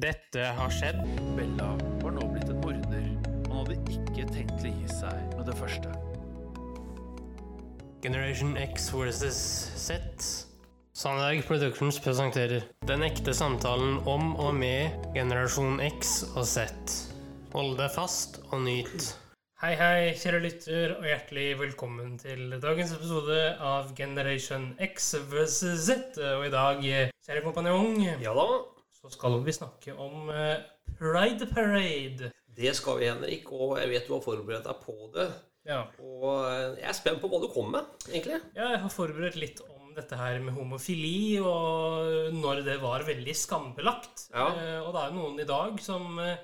Dette har skjedd. Bella var nå blitt en morder. Han hadde ikke tenkt å gi seg med det første. Generation X versus Z. Sandberg Productions presenterer Den ekte samtalen om og med generasjon X og Z. Hold deg fast og nyt. Hei, hei, kjære lytter, og hjertelig velkommen til dagens episode av Generation X versus Z. Og i dag, kjære kompanjong, Ja da, så skal vi snakke om eh, Pride Parade. det skal vi, Henrik. Og jeg vet du har forberedt deg på det. Ja. Og jeg er spent på hva du kommer med, egentlig. Ja, jeg har forberedt litt om dette her med homofili, og når det var veldig skambelagt. Ja. Eh, og det er jo noen i dag som eh,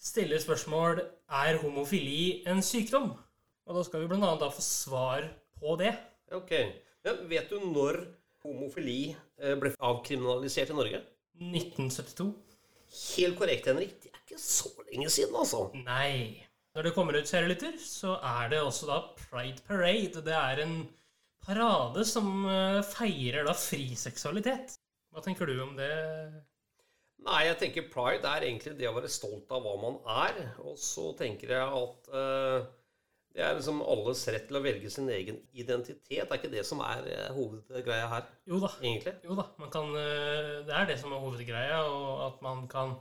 stiller spørsmål er homofili en sykdom. Og da skal vi annet da få svar på det. Ok. Men vet du når homofili eh, ble avkriminalisert i Norge? 1972? Helt korrekt, Henrik. Det er ikke så lenge siden, altså. Nei. Når det kommer ut, kjære lytter, så er det også da Pride Parade. Det er en parade som eh, feirer da fri seksualitet. Hva tenker du om det? Nei, jeg tenker pride er egentlig det å være stolt av hva man er. Og så tenker jeg at eh, det er liksom alles rett til å velge sin egen identitet. Er ikke det som er eh, hovedgreia her, Jo da. egentlig. Jo da, man kan, eh, det er det som er hovedgreia, og at man kan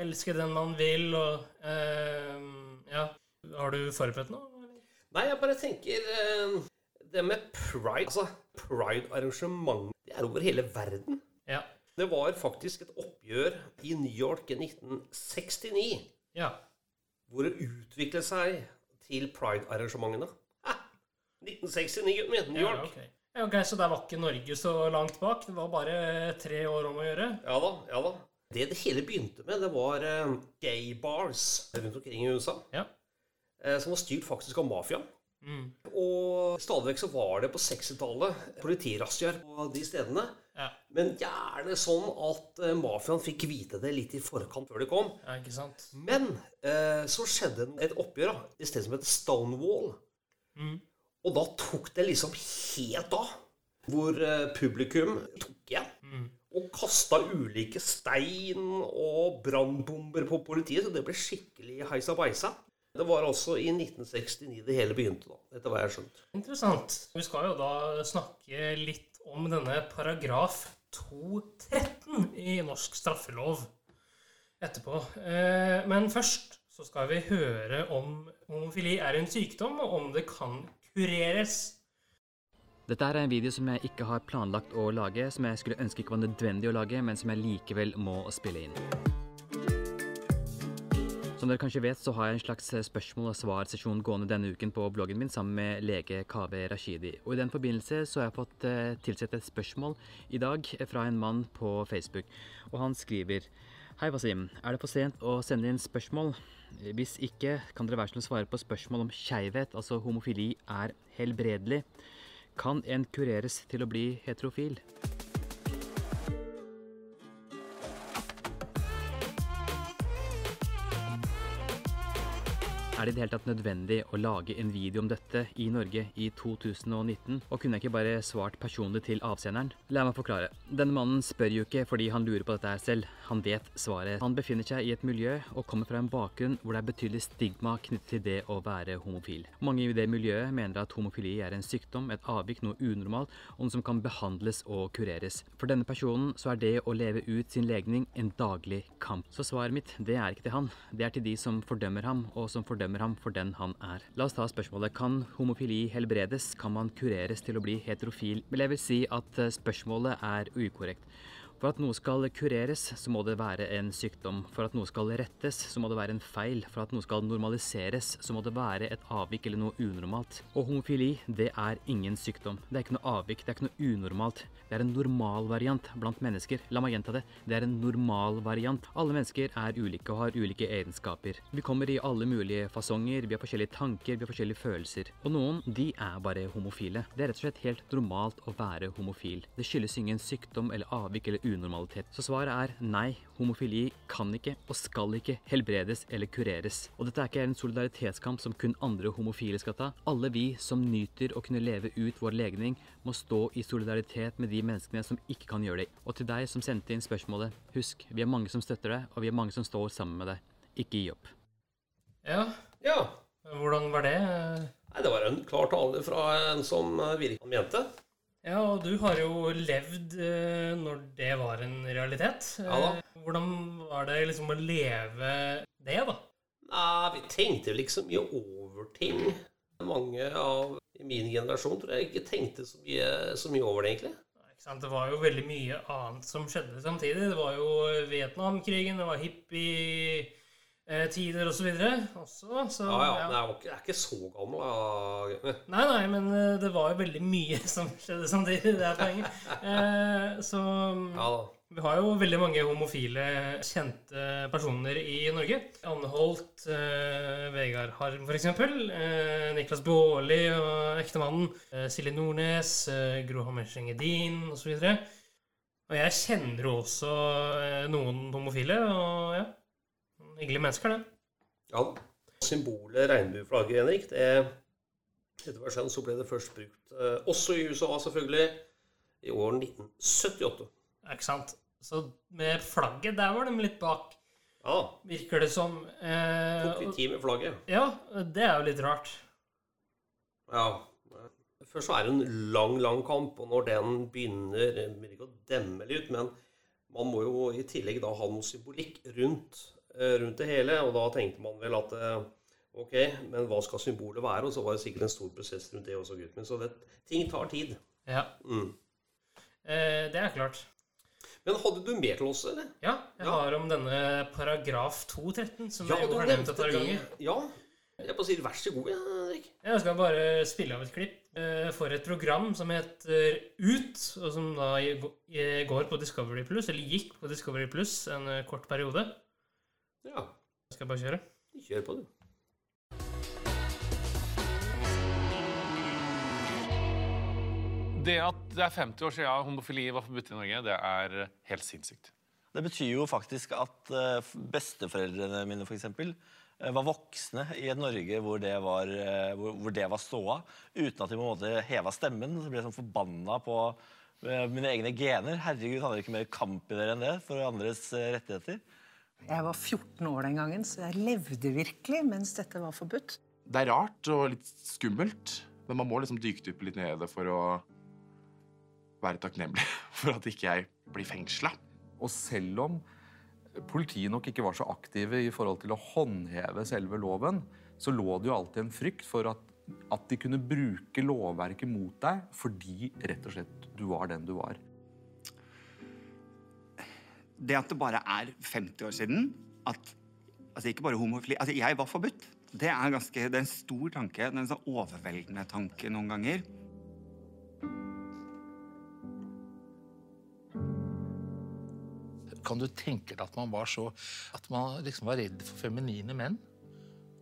elske den man vil, og eh, Ja. Har du forberedt noe? eller? Nei, jeg bare tenker eh, Det med pride Altså, pride-arrangement Det er over hele verden. Ja. Det var faktisk et oppgjør i New York i 1969 Ja. hvor det utviklet seg til pride-arrangementene. Hæ? 1969, gutten min. New Ja, York. Ja, ok, Så der var ikke Norge så langt bak? Det var bare tre år om å gjøre? Ja da, ja da. Det det hele begynte med, det var eh, gay bars rundt omkring i USA. Ja. eh, Som var styrt faktisk av mafiaen. Mm. Og stadig vekk så var det på 60-tallet politirazziaer på de stedene. Ja. Men gjerne sånn at uh, mafiaen fikk vite det litt i forkant før de kom. ja, ikke sant? Men uh, så skjedde et oppgjør da, i stedet som het Stonewall. Mm. Og da tok det liksom helt av. Hvor uh, publikum tok igjen. Mm. Og kasta ulike stein og brannbomber på politiet. Så det ble skikkelig heisa beisa. Det var altså i 1969 det hele begynte, da. Etter hva jeg har skjønt. Interessant. Vi skal jo da snakke litt om denne paragraf 213 i norsk straffelov etterpå. Eh, Men først så skal vi høre om homofili er en sykdom, og om det kan kureres. Dette er en video som jeg ikke har planlagt å lage, som jeg skulle ønske ikke var nødvendig å lage, men som jeg likevel må spille inn. Som dere kanskje vet, så har jeg en slags spørsmål- og svarsesjon gående denne uken på bloggen min sammen med lege Kaveh Rashidi. Og i den forbindelse så har jeg fått eh, tilsett et spørsmål i dag fra en mann på Facebook. Og han skriver Hei, Wasim. Er det for sent å sende inn spørsmål? Hvis ikke, kan dere være snill å svare på spørsmål om skeivhet, altså homofili, er helbredelig? Kan en kureres til å bli heterofil? Er det i det hele tatt nødvendig å lage en video om dette i Norge i 2019? Og kunne jeg ikke bare svart personlig til avsenderen? La meg forklare. Denne mannen spør jo ikke fordi han lurer på dette her selv. Han vet svaret. Han befinner seg i et miljø og kommer fra en bakgrunn hvor det er betydelig stigma knyttet til det å være homofil. Mange i det miljøet mener at homofili er en sykdom, et avvik, noe unormalt, og noe som kan behandles og kureres. For denne personen så er det å leve ut sin legning en daglig kamp. Så svaret mitt, det er ikke til han. Det er til de som fordømmer ham, og som fordømmer ham for den han er. La oss ta spørsmålet. Kan homofili helbredes? Kan man kureres til å bli heterofil? Men jeg vil si at eh, spørsmålet er ukorrekt. For at noe skal kureres, så må det være en sykdom. For at noe skal rettes, så må det være en feil. For at noe skal normaliseres, så må det være et avvik eller noe unormalt. Og homofili, det er ingen sykdom. Det er ikke noe avvik, det er ikke noe unormalt. Det er en normalvariant blant mennesker. La meg gjenta det. Det er en normalvariant. Alle mennesker er ulike og har ulike egenskaper. Vi kommer i alle mulige fasonger, vi har forskjellige tanker, vi har forskjellige følelser. Og noen, de er bare homofile. Det er rett og slett helt normalt å være homofil. Det skyldes ingen sykdom eller avvik eller unormalitet. Så svaret er nei, homofili kan ikke og skal ikke helbredes eller kureres. Og dette er ikke en solidaritetskamp som kun andre homofile skal ta. Alle vi som nyter å kunne leve ut vår legning, må stå i solidaritet med de menneskene som ikke kan gjøre det. Og til deg som sendte inn spørsmålet, husk, vi er mange som støtter deg, og vi er mange som står sammen med deg. Ikke gi opp. Ja, Ja. hvordan var det? Nei, det var en klar tale fra en som eh, virkelig mente. Ja, og du har jo levd eh, når det var en realitet. Ja da. Eh, Hvordan var det liksom å leve det, da? Nei, vi tenkte så mye over ting. Mange av i min generasjon tror jeg ikke tenkte så mye, så mye over det, egentlig. Det var jo veldig mye annet som skjedde samtidig. Det var jo Vietnamkrigen, det var hippietider osv. også. Så, Ja, ja. ja. Nei, jeg, var ikke, jeg er ikke så gammel. da. Nei, nei, men eh, det var jo veldig mye som skjedde samtidig. Det er poenget. Eh, så Ja vi har jo veldig mange homofile kjente personer i Norge. Anne Holt, eh, Vegard Harm f.eks. Eh, Niklas Baarli og ektemannen. Eh, Silje Nordnes, eh, Gro Hammerseng Edin osv. Og jeg kjenner jo også eh, noen homofile, og ja Hyggelige mennesker, det. Ja da. Symbolet regnbueflagget, Henrik, det etter hva skjønn så ble det først brukt eh, også i USA, selvfølgelig, i år 1978. Ja, Ikke sant? Så med flagget, der var de litt bak, Ja, virker det som. Eh, tok litt tid med flagget. ja, det er jo litt rart. Ja. Først så er det en lang, lang kamp, og når den begynner Jeg vil ikke å demme litt, men man må jo i tillegg da ha noe symbolikk rundt, rundt det hele. Og da tenkte man vel at eh, ok, men hva skal symbolet være? Og så var det sikkert en stor prosess rundt det også, gutten min. Så det, ting tar tid. Ja, Mm. eh, det er klart. Men hadde du mer til oss, eller? Ja, jeg Ja. har om denne paragraf 213, som Ja, jeg jo har nevnt et par ganger. Ja. Jeg bare sier vær så god, ja, Henrik. Jeg skal bare spille av et klipp eh, for et program som heter Ut, og som da går på Discovery Plus, eller gikk på Discovery Plus en eh, kort periode. Ja, Skal jeg bare kjøre? kjør på, du. Det at det er 50 år siden homofili var forbudt i Norge, det er helt sinnssykt. Det betyr jo faktisk at eh, besteforeldrene mine for eksempel, eh, var voksne i et Norge hvor det var, eh, hvor, hvor det var ståa, uten at de på en måte heva stemmen. Så ble jeg sånn forbanna på eh, mine egne gener. Herregud, handler det ikke mer kamp i dere enn det for andres eh, rettigheter? Jeg var 14 år den gangen, så jeg levde virkelig mens dette var forbudt. Det er rart og litt skummelt, men man må liksom dykdype litt ned i det for å være takknemlig for at ikke jeg blir fengsla. Og selv om politiet nok ikke var så aktive i forhold til å håndheve selve loven, så lå det jo alltid en frykt for at, at de kunne bruke lovverket mot deg fordi rett og slett du var den du var. Det at det bare er 50 år siden at altså ikke bare homofili altså Jeg var forbudt. Det er, ganske, det er en stor tanke. Det er en sånn overveldende tanke noen ganger. Kan du tenke deg at man var så At man liksom var redd for feminine menn?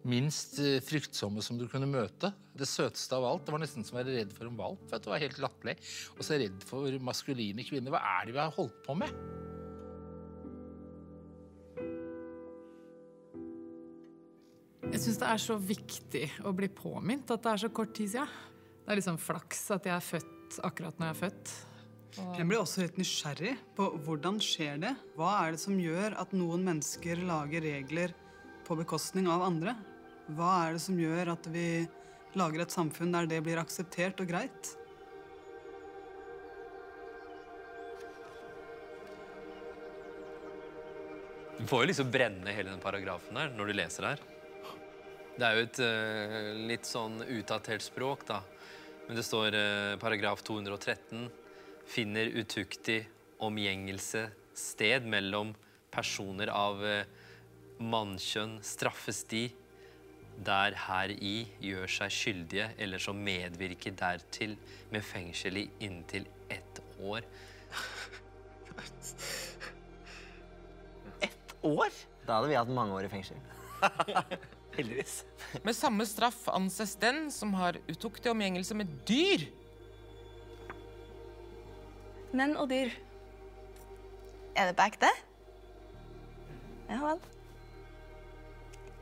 Minst eh, fryktsomme som du kunne møte. Det søteste av alt. Det var nesten som å være redd for en valp. Det var helt latterlig. Og så redd for maskuline kvinner. Hva er det vi har holdt på med? Syns det er så viktig å bli påminnet at det er så kort tid siden. Det er liksom flaks at jeg er født akkurat når jeg er født. Jeg blir også helt nysgjerrig på hvordan skjer det? Hva er det som gjør at noen mennesker lager regler på bekostning av andre? Hva er det som gjør at vi lager et samfunn der det blir akseptert og greit? Du får jo liksom brenne hele den paragrafen der når du leser det her. Det er jo et eh, litt sånn utdatert språk, da. Men det står eh, paragraf 213 finner utuktig omgjengelse sted mellom personer av uh, mannkjønn straffes de der heri gjør seg skyldige eller som medvirker dertil med fengsel i inntil ett år. Ett År? Da hadde vi hatt mange år i fengsel. Heldigvis. Med samme straff anses den som har utuktig omgjengelse med dyr. Menn og dyr. Er det på ekte? Ja vel.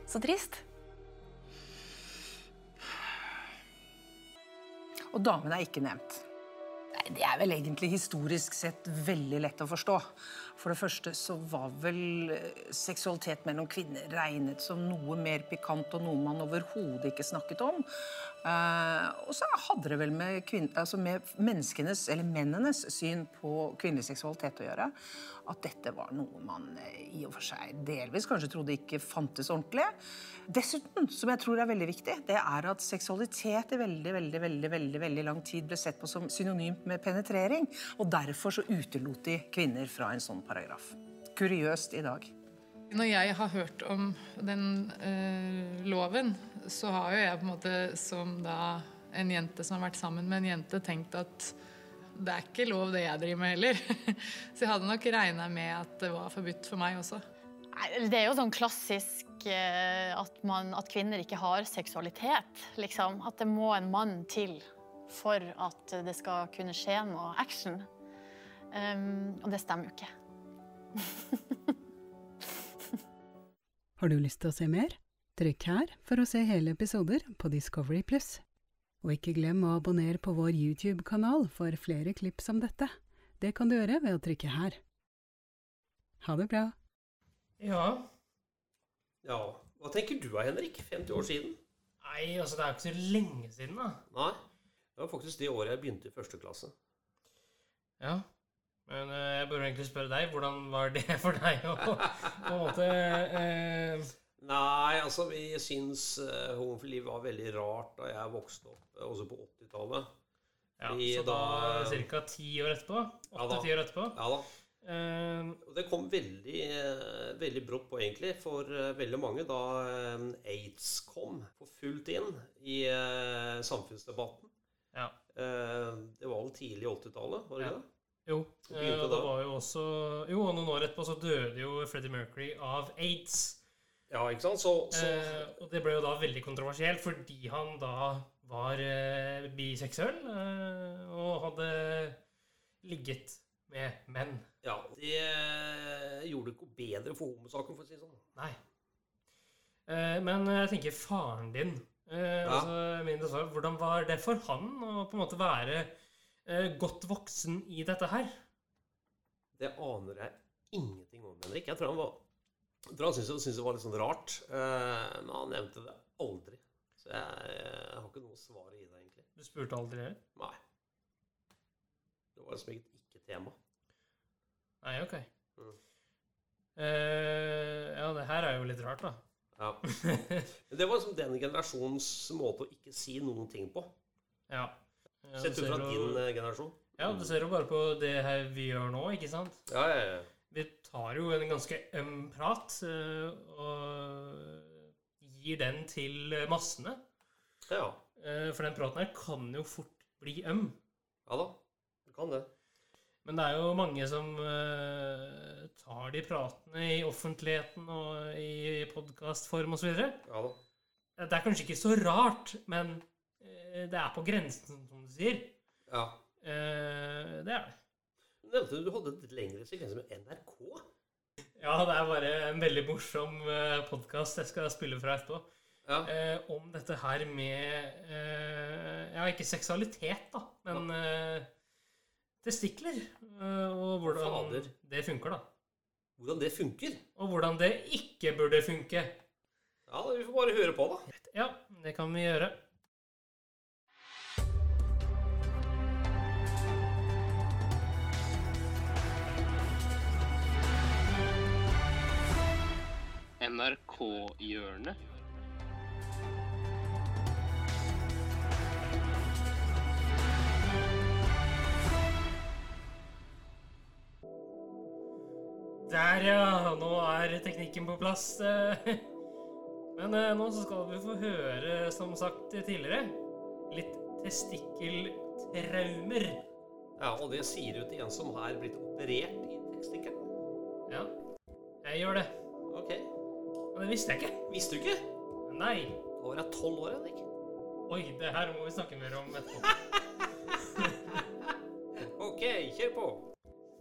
Så trist. Og damene er ikke nevnt. Nei, Det er vel egentlig historisk sett veldig lett å forstå. For det første så var vel eh, seksualitet mellom kvinner regnet som noe mer pikant og noe man overhodet ikke snakket om. Eh, og så hadde det vel med, kvinne, altså med menneskenes, eller mennenes, syn på kvinnelig seksualitet å gjøre. At dette var noe man eh, i og for seg delvis kanskje trodde ikke fantes ordentlig. Dessuten, som jeg tror er veldig viktig, det er at seksualitet i veldig, veldig, veldig, veldig, veldig lang tid ble sett på som synonymt med penetrering. Og derfor så utelot de kvinner fra en sånn paragraf. Kuriøst i dag. Når jeg har hørt om den eh, loven, så har jo jeg på en måte som da en jente som har vært sammen med en jente, tenkt at det er ikke lov det jeg driver med heller. så jeg hadde nok regna med at det var forbudt for meg også. Det er jo sånn klassisk eh, at, man, at kvinner ikke har seksualitet, liksom. At det må en mann til for at det skal kunne skje noe action. Um, og det stemmer jo ikke. Har du lyst til å se mer? Trykk her for å se hele episoder på Discovery Pluss. Og ikke glem å abonnere på vår YouTube-kanal for flere klipp som dette. Det kan du gjøre ved å trykke her. Ha det bra. Ja. Ja. Hva tenker du da, Henrik? 50 år siden? Nei, altså det er jo ikke så lenge siden, da. Nei. Det var faktisk det året jeg begynte i første klasse. Ja. Men eh, jeg burde egentlig spørre deg, hvordan var det for deg å på en måte eh, Nei, altså vi syns uh, homofili var veldig rart da jeg vokste opp, eh, også på 80-tallet. Ja, så da ca. ti år etterpå? Ja da. Åtte-ti år etterpå? Ja da. Og det kom veldig, eh, veldig brått på, egentlig, for eh, veldig mange da eh, aids kom for fullt inn i eh, samfunnsdebatten. Ja. Eh, det var vel tidlig 80-tallet, var det Ja. det? Jo. Eh, og det var jo også Jo, og noen år etterpå så døde jo Freddie Mercury av aids. Ja, ikke sant? Så, så Eh, og det ble jo da veldig kontroversielt fordi han da var eh, biseksuell eh, og hadde ligget med menn. Ja, det eh, gjorde det ikke bedre for homosaken, for å si det sånn. Nei. Eh, men jeg tenker faren din eh, Ja. altså, min Hvordan var det for han å på en måte være godt voksen i dette her? Det aner jeg ingenting om, Henrik. Jeg tror han var jeg tror han syntes, syntes det var litt sånn rart, eh, men han nevnte det aldri. Så jeg, jeg har ikke noe svar i det, egentlig. Du spurte aldri heller? Nei. Det var liksom ikke et ikke-tema. Nei, ok. Mm. Uh, ja, det her er jo litt rart, da. Ja. Men det var liksom den generasjons måte å ikke si noen ting på. Ja. Sett ut fra din eh, generasjon. Ja, du ser jo bare på det her vi gjør nå, ikke sant? Ja, ja, ja. Vi tar jo en ganske øm prat eh, og gir den til massene. Ja. Eh, For den praten her kan jo fort bli øm. Ja da, det kan det. Men det er jo mange som eh, tar de pratene i offentligheten og i podkastform osv. Ja da. Det er kanskje ikke så rart, men eh, det er på grensen, som du sier. Ja. Eh, det er det. Du nevnte du hadde et lengre sekvens med NRK. Ja, det er bare en veldig morsom podkast jeg skal spille fra etterpå. Eh, om dette her med eh, Ja, ikke seksualitet, da, men eh, testikler. eh, og hvordan Fader. det funker, da. Hvordan det funker? Og hvordan det ikke burde funke. Ja, Vi får bare høre på, da. Ja, det kan vi gjøre. NRK-hjørnet. Der, ja. Nå er teknikken på plass. eh. Men eh, nå så skal vi få høre, som sagt tidligere, litt testikkeltraumer. Ja, Og det sier du til en som har blitt operert i testikkelen. Ja, jeg gjør det. Det visste jeg ikke. Visste du ikke? Nei. Da var jeg tolv år, Henrik. Oi, det her må vi snakke mer om etterpå. Ok, kjør på.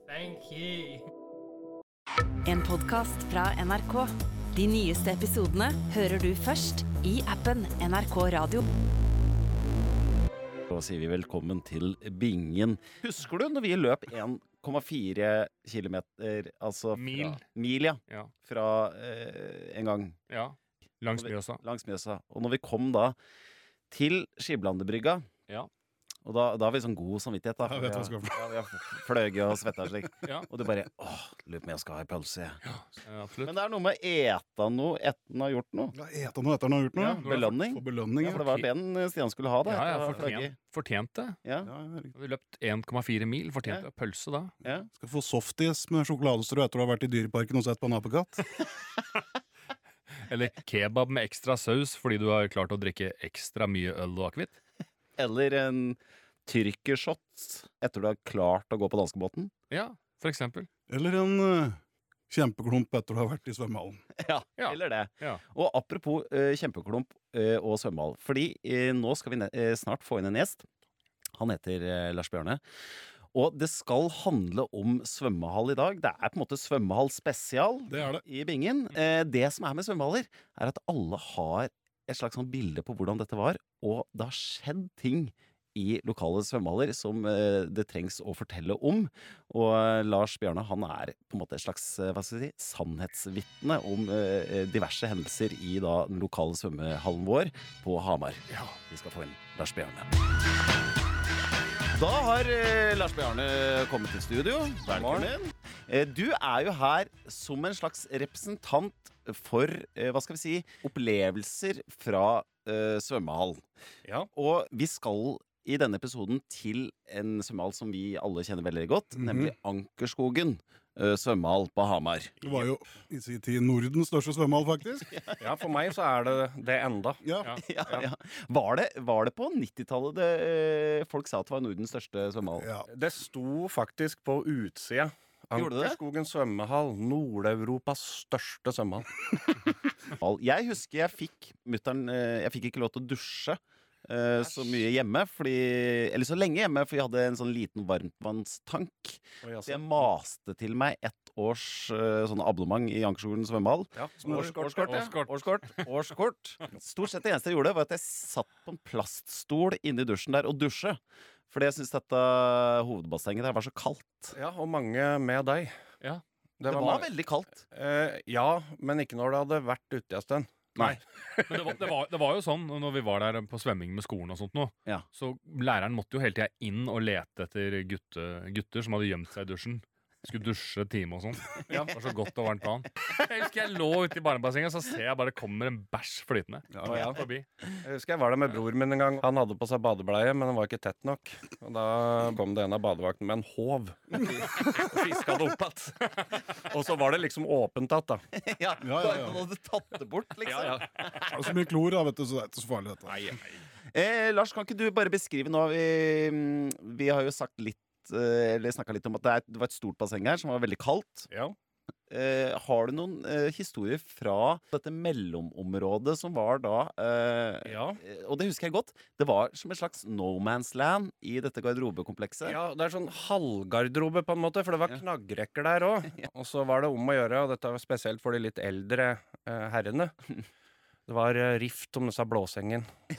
Thank you. En podkast fra NRK. De nyeste episodene hører du først i appen NRK Radio. Da sier vi velkommen til Bingen. Husker du når vi løp 1,4 km, altså fra, Mil. Mil, ja. Ja. Fra eh, en gang. Ja. Langs Mjøsa. Langs Mjøsa. Og når vi kom da til Skiblandebrygga Ja. Og da, da har vi sånn god samvittighet, da. Ja, vet vi har- ja, vi har fløyet og svetta og slik. Ja. Og du bare åh, lurer på om jeg skal ha ei pølse, jeg. Ja. Men det er noe med eta noe etter han har gjort noe. Ja, eta noe etter han har gjort noe. Ja, belønning. For belønning, ja, for det var den eh, Stian skulle ha, da. Ja, ja, fortjent, fortjent det. Ja. Vi har løpt 1,4 mil. Fortjente pølse da. Skal få softis med sjokoladestrø etter å ha vært i Dyreparken og sett på en apekatt. Eller kebab med ekstra saus fordi du har klart å drikke ekstra mye øl og akevitt. Eller en tyrkershot etter du har klart å gå på danskebåten. Ja, for eksempel. Eller en uh, kjempeklump etter du har vært i svømmehallen. Ja, eller det. Ja. Og apropos uh, kjempeklump uh, og svømmehall. Fordi nå skal vi ne snart få inn en gjest. Han heter Lars Bjørne. Og det skal handle om svømmehall i dag. Det er på en måte svømmehall spesial i Bingen. Eh, det som er med svømmehaller, er at alle har et slags sånn bilde på hvordan dette var. Og det har skjedd ting i lokale svømmehaller som eh, det trengs å fortelle om. Og eh, Lars Bjørne han er på en måte et slags eh, hva skal jeg si, sannhetsvitne om diverse hendelser i da, den lokale svømmehallen vår på Hamar. Ja. Vi skal få inn Lars Bjørne. Da har Lars Bjarne kommet til studio. Velkommen. Eh, du er jo her som en slags representant for eh, hva skal vi si, opplevelser fra uh, svømmehall. Og vi skal i denne episoden til en svømmehall som vi alle kjenner veldig godt, nemlig Ankerskogen eh, svømmehall på Hamar. Det var jo i sin tid Nordens største svømmehall, faktisk. Ja, for meg så er det det enda. Ja. Ja, ja. Var, det, var det på 90-tallet det, eh, folk sa at det var Nordens største svømmehall? Det sto faktisk på utsida. Ankerskogen svømmehall. Nord-Europas største svømmehall. Jeg husker jeg fikk mutter'n Jeg fikk ikke lov til å dusje eh, så mye hjemme, fordi, eller så lenge hjemme, for vi hadde en sånn liten varmtvannstank. Så jeg maste til meg ett års eh, sånn abonnement i Ankerskolen svømmehall. Ja, Årskort, årskort, ja. årskort. Årskort. Årskort. Stort sett det eneste jeg gjorde, var at jeg satt på en plaststol inne i dusjen der og dusje. Fordi jeg syns dette hovedbassenget der var så kaldt. Ja, og mange med deg. Ja. Det var var veldig kaldt. Eh, ja, men ikke når det hadde vært ute en stund. Nei. Men det var, det, var, det var jo sånn når vi var der på svømming med skolen og sånt nå, så læreren måtte jo hele tida inn og lete etter gutte, gutter som hadde gjemt seg i dusjen. Skulle dusje time og sånn. Det var så godt og varmt vann. Jeg husker jeg lå ute i barnebassenget, så ser jeg bare kommer en bæsj flytende. Ja, ja. Forbi. Jeg husker jeg var der med bror min en gang. Han hadde på seg badebleie, men den var ikke tett nok. Og da kom det en av badevaktene med en håv og fiska det opp igjen. Og så var det liksom åpent igjen, da. Ja, Ja, ja, ja. Hadde tatt det bort, liksom. Ja, ja. Det er så mye klor, da, vet du, så det er ikke så farlig, dette. Eh, Lars, kan ikke du bare beskrive nå Vi, mm, vi har jo sagt litt Eller snakka litt om at det, var et stort basseng her som var veldig kaldt. Eh, har du noen eh, historier fra dette mellomområdet som var da eh, eh, Og det husker jeg godt. Det var som et slags no man's land i dette garderobekomplekset. Ja, det er sånn halvgarderobe, på en måte, for det var knaggrekker der òg. Og så var det om å gjøre, og dette var spesielt for de litt eldre eh, herrene. Det var eh, rift om disse blåsengen.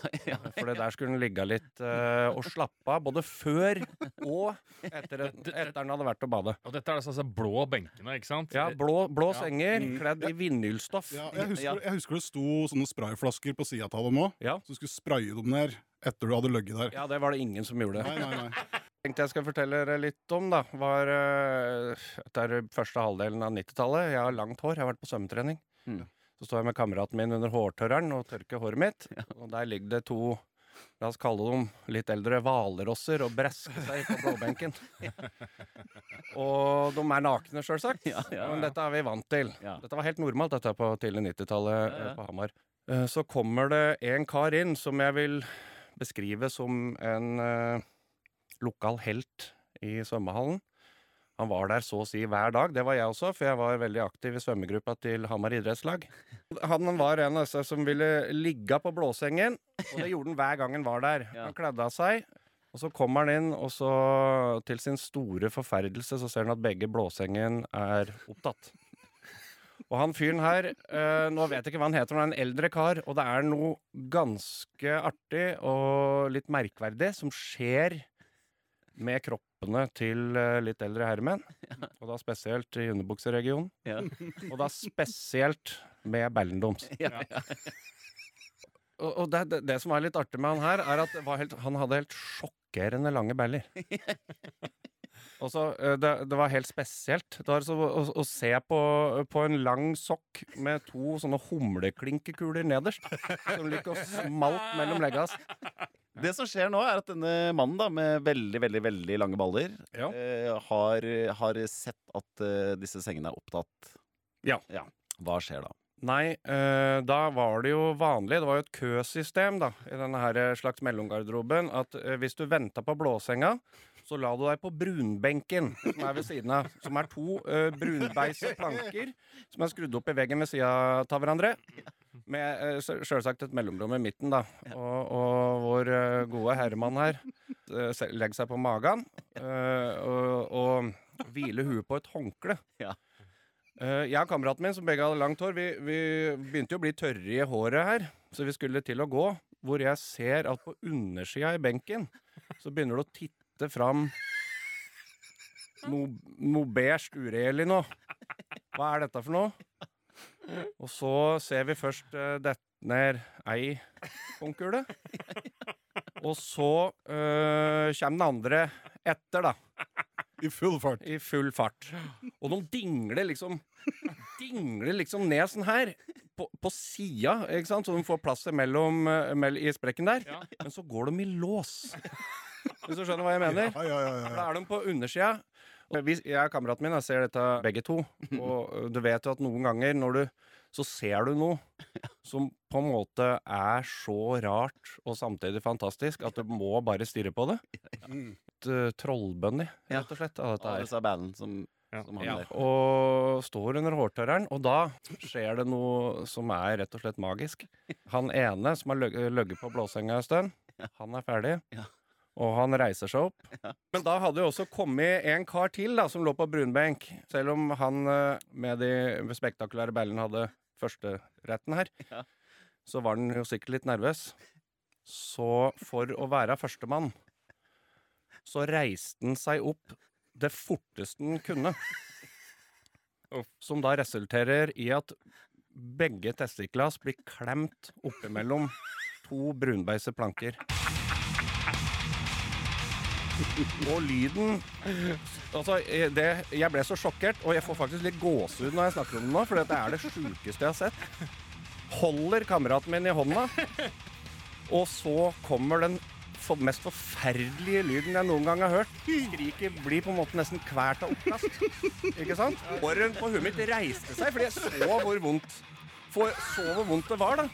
For det der skulle den ligge litt uh, og slappe av, både før og etter, etter den hadde vært og bade. Og dette er altså blå benkene, ikke sant? Ja, blå, blå Ja. senger Mm. kledd i vinylstoff. Ja, jeg, husker, jeg husker det sto sånne sprayflasker på sida av dem òg. Så du skulle spraye dem ned etter du hadde ligget der. Ja, det var det ingen som gjorde. Nei, nei, nei. tenkte jeg skal fortelle dere litt om, da, var uh, Dette er første halvdelen av 90-tallet. Jeg har langt hår, jeg har vært på svømmetrening. Så står jeg med kameraten min under hårtørreren og tørker håret mitt. Og der ligger det to La oss kalle dem litt eldre hvalrosser og bresker seg på blåbenken. og de er nakne, sjølsagt. ja, Men dette er vi vant til. Dette var helt normalt dette på tidlig 90-tallet Ja, ja. eh, på Hamar. Eh, Så kommer det en kar inn som jeg vil beskrive som en eh, lokal helt i svømmehallen. Han var der så å si hver dag. Det var jeg også, for jeg var veldig aktiv i svømmegruppa til Hamar idrettslag. Han var en av disse som ville ligge på blåsengen, og det gjorde han hver gang han var der. Han kledde av seg, og så kommer han inn, og så til sin store forferdelse så ser han at begge blåsengen er opptatt. Og han fyren her, eh, nå vet jeg ikke hva han heter, men han er en eldre kar, og det er noe ganske artig og litt merkverdig som skjer med kroppene til eh, litt eldre herremenn. Og da spesielt i underbukseregionen. Ja. Og da spesielt med ballendoms. Ja, ja. Og, og det, det, det som var litt artig med han her, er at det var helt, han hadde helt sjokkerende lange baller. Og så, eh, det, det var helt spesielt. Det var så, å, å se på, på en lang sokk med to sånne humleklinkekuler nederst, som liker å smalt mellom legga hans. Det som skjer nå, er at denne mannen da, med veldig veldig, veldig lange baller eh, har, har sett at eh, disse sengene er opptatt. Ja. Hva skjer da? Nei, eh, da var det jo vanlig, det var jo et køsystem da, i denne her slags mellomgarderoben, at eh, hvis du venta på blåsenga, så la du deg på brunbenken som er ved siden av. Som er to uh, brunbeise planker som er skrudd opp i veggen ved sida av hverandre. Med uh, sjølsagt et mellomrom i midten, da. Og, og vår uh, gode herremann her uh, legger seg på magen og, og hviler huet på et håndkle. Uh, jeg og kameraten min, som begge hadde langt hår, vi, vi begynte jo å bli tørre i håret her. Så vi skulle til å gå, hvor jeg ser at på undersida i benken så begynner det å titte fram noe no beige uregjerlig nå. Hva er dette for noe? Og så ser vi først uh, dette ned ei håndkule. Og så uh, kommer den andre etter, da. I full fart. I full fart. Og de dingler liksom Dingler liksom ned sånn her. På, på sida, ikke sant? så de får plass mellom, mellom, i sprekken der. Men så går de i lås. Hvis du skjønner hva jeg mener? Ja, ja, ja, ja. Da er de på undersida. Og jeg og kameraten min jeg ser dette begge to. Og du vet jo at noen ganger når du så ser du noe som på en måte er så rart og samtidig fantastisk at du må bare stirre på det. Et uh, trollbunny, rett og slett. Av dette her. som, som Ja, og står under hårtørreren, og da skjer det noe som er rett og slett magisk. Han ene som har ligget på blåsenga en stund, han er ferdig. Og han reiser seg opp. Men da hadde jo også kommet en kar til da, som lå på brunbenk. Selv om han eh, med de spektakulære ballene hadde førsteretten her, så var han jo sikkert litt nervøs. Så for å være førstemann, så reiste han seg opp det forteste han kunne. Som da resulterer i at begge testiklas blir klemt oppimellom to brunbeise planker. Og lyden Altså, det, jeg ble så sjokkert, og jeg får faktisk litt gåsehud når jeg snakker om det nå, for det er det sjukeste jeg har sett. Holder kameraten min i hånda, og så kommer den mest forferdelige lyden jeg noen gang har hørt. Skriket blir på en måte nesten kvært av oppkast. Ikke sant? Håret på huet mitt reiste seg, fordi jeg så hvor vondt, for, så hvor vondt det var, da.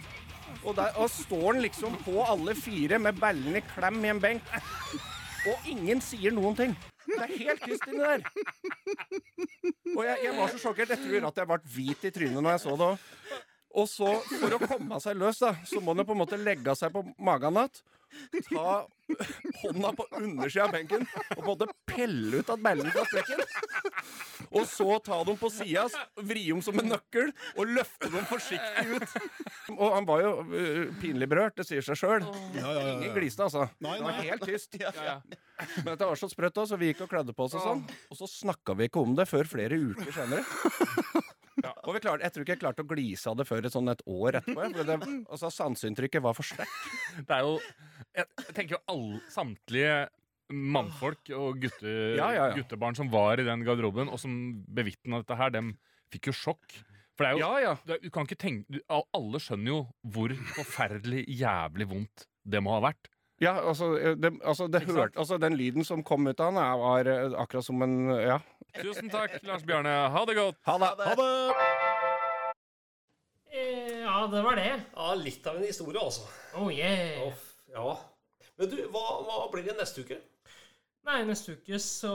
Og der og står den liksom på alle fire med ballene i klem i en benk. Og ingen sier noen ting. Det er helt tyst inni der. Og jeg, jeg var så sjokkert. Jeg tror at jeg ble hvit i trynet når jeg så det òg. Og så, for å komme seg løs, da, så må han på en måte legge seg på magen igjen. Ta hånda på undersida av benken og på en måte pelle ut av ballene fra sprekken. Og så ta dem på sida, vri dem som en nøkkel og løfte dem forsiktig ut. Og han var jo øh, pinlig berørt, det sier seg sjøl. Ja, ja, ja, ja. Ingen gliste, altså. Nei, Det var helt tyst. Men dette var så sprøtt da, så vi gikk og kledde på oss og sånn. Og så snakka vi ikke om det før flere uker senere. Og vi klarte, jeg tror ikke jeg klarte å glise av det før et, sånn et år etterpå. det, altså, Sanseinntrykket var for sterkt. Det er jo Jeg, tenker jo alle, samtlige mannfolk og gutte, Ja, ja, ja. guttebarn som var i den garderoben, og som bevitna dette her, dem fikk jo sjokk. For det er jo det Du kan ikke tenke du, Alle skjønner jo hvor forferdelig jævlig vondt det må ha vært. Ja, altså, eh, det, altså, det hørt, altså Den lyden som kom ut av han, er- var eh, akkurat som en Ja. Tusen takk, Lars Bjarne. Ha det godt. Ha det. Ha det! Eh, Ja, det var det. Ja, litt av en historie, altså. Oh yeah. Uff, ja. Men du, hva, hva blir det neste uke? Nei, neste uke så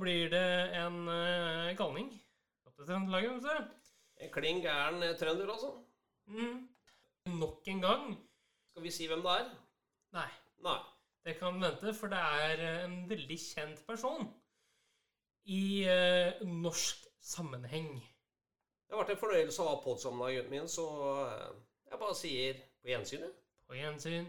blir det en uh, galning. Trøndelaget, vet du. En klin gæren eh, trønder, altså? Mm. Nok en gang. Skal vi si hvem det er? Nei. Nei. Det kan vente, for det er eh, en veldig kjent person i uh, norsk sammenheng. Det har vært en fornøyelse å ha podsamla, gutten min, så jeg bare sier på gjensyn. jeg. På gjensyn.